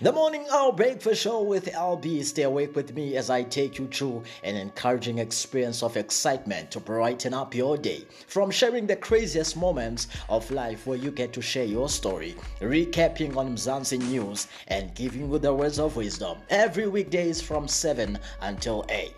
The Morning Hour Breakfast Show with LB. Stay awake with me as I take you through an encouraging experience of excitement to brighten up your day. From sharing the craziest moments of life where you get to share your story, recapping on Mzansi news, and giving you the words of wisdom. Every weekdays from 7 until 8.